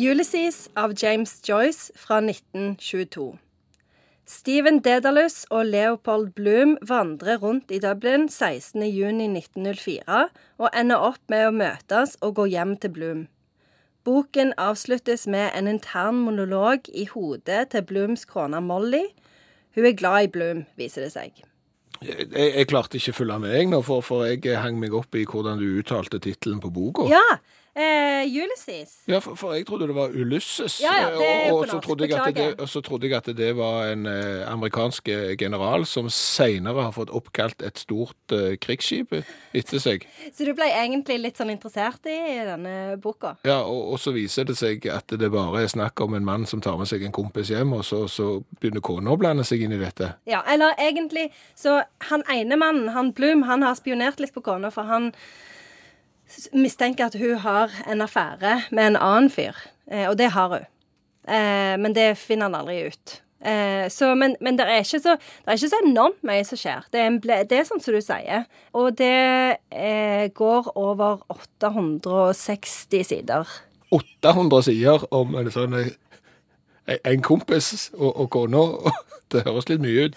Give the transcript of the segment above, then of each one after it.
'Ulysses' av James Joyce fra 1922. Steven Dedalus og Leopold Bloom vandrer rundt i Dublin 16.6.1904 og ender opp med å møtes og gå hjem til Bloom. Boken avsluttes med en intern monolog i hodet til Blooms kone Molly. Hun er glad i Bloom, viser det seg. Jeg, jeg klarte ikke å følge med, jeg nå, for, for jeg hang meg opp i hvordan du uttalte tittelen på boka. Ja, eh, Ulysses. Ja, for, for jeg trodde det var Ulysses. Ja, ja, det er og, og, så det, og så trodde jeg at det var en eh, amerikansk eh, general som senere har fått oppkalt et stort eh, krigsskip etter seg. Så du ble egentlig litt sånn interessert i denne boka? Ja, og, og så viser det seg at det bare er snakk om en mann som tar med seg en kompis hjem, og så, så begynner kona å blande seg inn i dette. Ja, eller egentlig Så han ene mannen, han Bloom, han har spionert litt på kona, for han mistenker at hun har en affære med en annen fyr. Eh, og det har hun. Eh, men det finner han aldri ut. Eh, så, men men det, er er ikke så enormt mye som skjer. Det er, ble, det er sånn som du sier. Og det eh, går over 860 sider. 800 sider om en sånn eh, en kompis og, og kona. Det høres litt mye ut.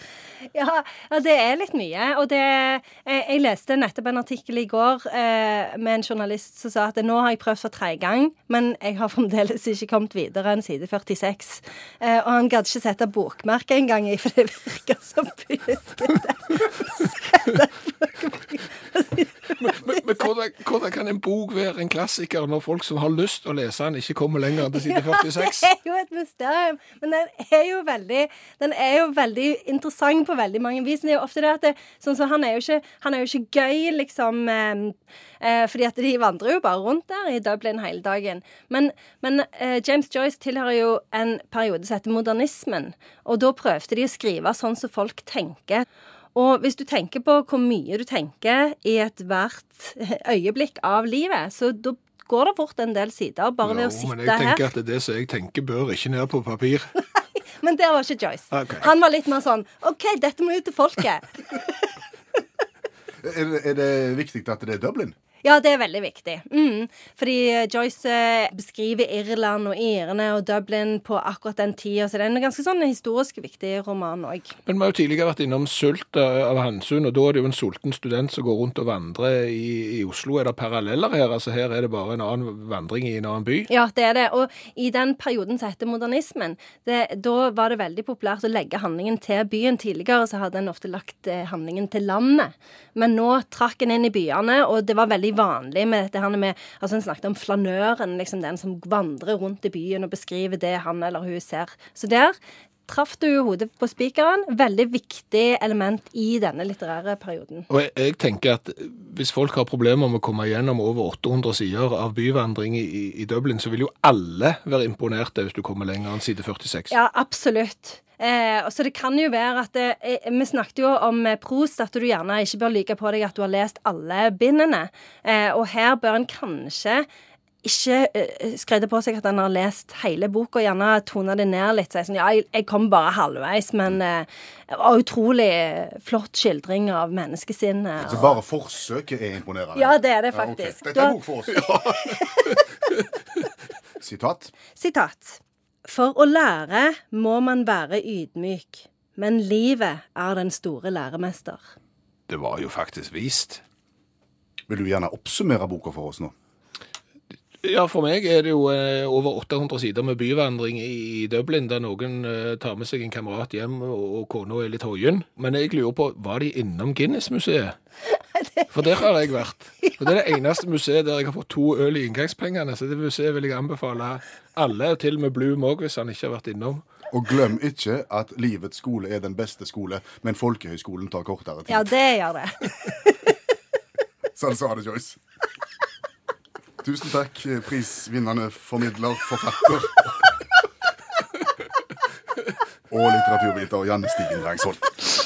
Ja, det er litt mye. Og det Jeg, jeg leste nettopp en artikkel i går eh, med en journalist som sa at nå har jeg prøvd for tredje gang, men jeg har fremdeles ikke kommet videre enn side 46. Eh, og han gadd ikke sette bokmerke engang i, for det virker så pyskete. Men, men hvordan, hvordan kan en bok være en klassiker når folk som har lyst å lese den, ikke kommer lenger enn til side 46? Det er jo et mysterium. Men den er jo veldig, den er jo veldig interessant på veldig mange vis. Men det er jo ofte det at det, sånn så han, er jo ikke, han er jo ikke gøy, liksom. Eh, eh, fordi at de vandrer jo bare rundt der i Dublin hele dagen. Men, men eh, James Joyce tilhører jo en periode som heter modernismen. Og da prøvde de å skrive sånn som folk tenker. Og hvis du tenker på hvor mye du tenker i ethvert øyeblikk av livet, så da går det fort en del sider bare ved å sitte her. men jeg her. tenker at det som jeg tenker, bør ikke ned på papir. Nei, Men der var ikke Joyce. Okay. Han var litt mer sånn OK, dette må ut til folket. Er det, er det viktig at det er Dublin? Ja, det er veldig viktig. Mm. Fordi eh, Joyce eh, beskriver Irland og irene og Dublin på akkurat den tida, så det er en ganske sånn historisk viktig roman òg. Men vi har jo tidligere vært innom sult eh, av hensyn, og da er det jo en sulten student som går rundt og vandrer i, i Oslo. Er det paralleller her? Altså her er det bare en annen vandring i en annen by? Ja, det er det. Og i den perioden som heter modernismen, det, da var det veldig populært å legge handlingen til byen. Tidligere så hadde en ofte lagt handlingen til landet. Men nå trakk en inn i byene, og det var veldig vanlig med dette her med Altså en snakket om flanøren, liksom den som vandrer rundt i byen og beskriver det han eller hun ser. Så der traff du hodet på spikeren. Veldig viktig element i denne litterære perioden. Og jeg, jeg tenker at hvis folk har problemer med å komme gjennom over 800 sider av byvandring i, i- Dublin, så vil jo alle være imponerte hvis du kommer lenger enn side 46. Ja, absolutt. Eh, så det kan jo være at det, eh, Vi snakket jo om eh, prost, at du gjerne ikke bør like på deg at du har lest alle bindene. Eh, og her bør en kanskje ikke skrev skryte på seg at han har lest hele boka, gjerne tone det ned litt. Sånn, ja, jeg, kom bare halvveis, men eh, var utrolig flott skildring av menneskesinnet. Så og- bare forsøket er imponerende? Ja, det er det Ja, okay. faktisk. Dette er bok for oss. Sitat. Sitat. For å lære må man være ydmyk, men livet er den store læremester. Det var jo faktisk vist. Vil du gjerne oppsummere boka for oss nå? Ja, for meg er det jo eh, over 800 sider med byvandring i, i Dublin, der noen eh, tar med seg en kamerat hjem, og, og kona er litt hoien. Men jeg lurer på, var de innom Guinness-museet? For der har jeg vært. For det er det eneste museet der jeg har fått to øl i inngangspengene, så det museet vil jeg anbefale alle, og til og med Bloom òg, hvis han ikke har vært innom. Og glem ikke at livets skole er den beste skole, men folkehøyskolen tar kortere tid. Ja, det gjør det. Sånn sa det, Joyce. Tusen takk, prisvinnende formidler, forfatter. Og litteraturviter Janne Stigen Drangsholt.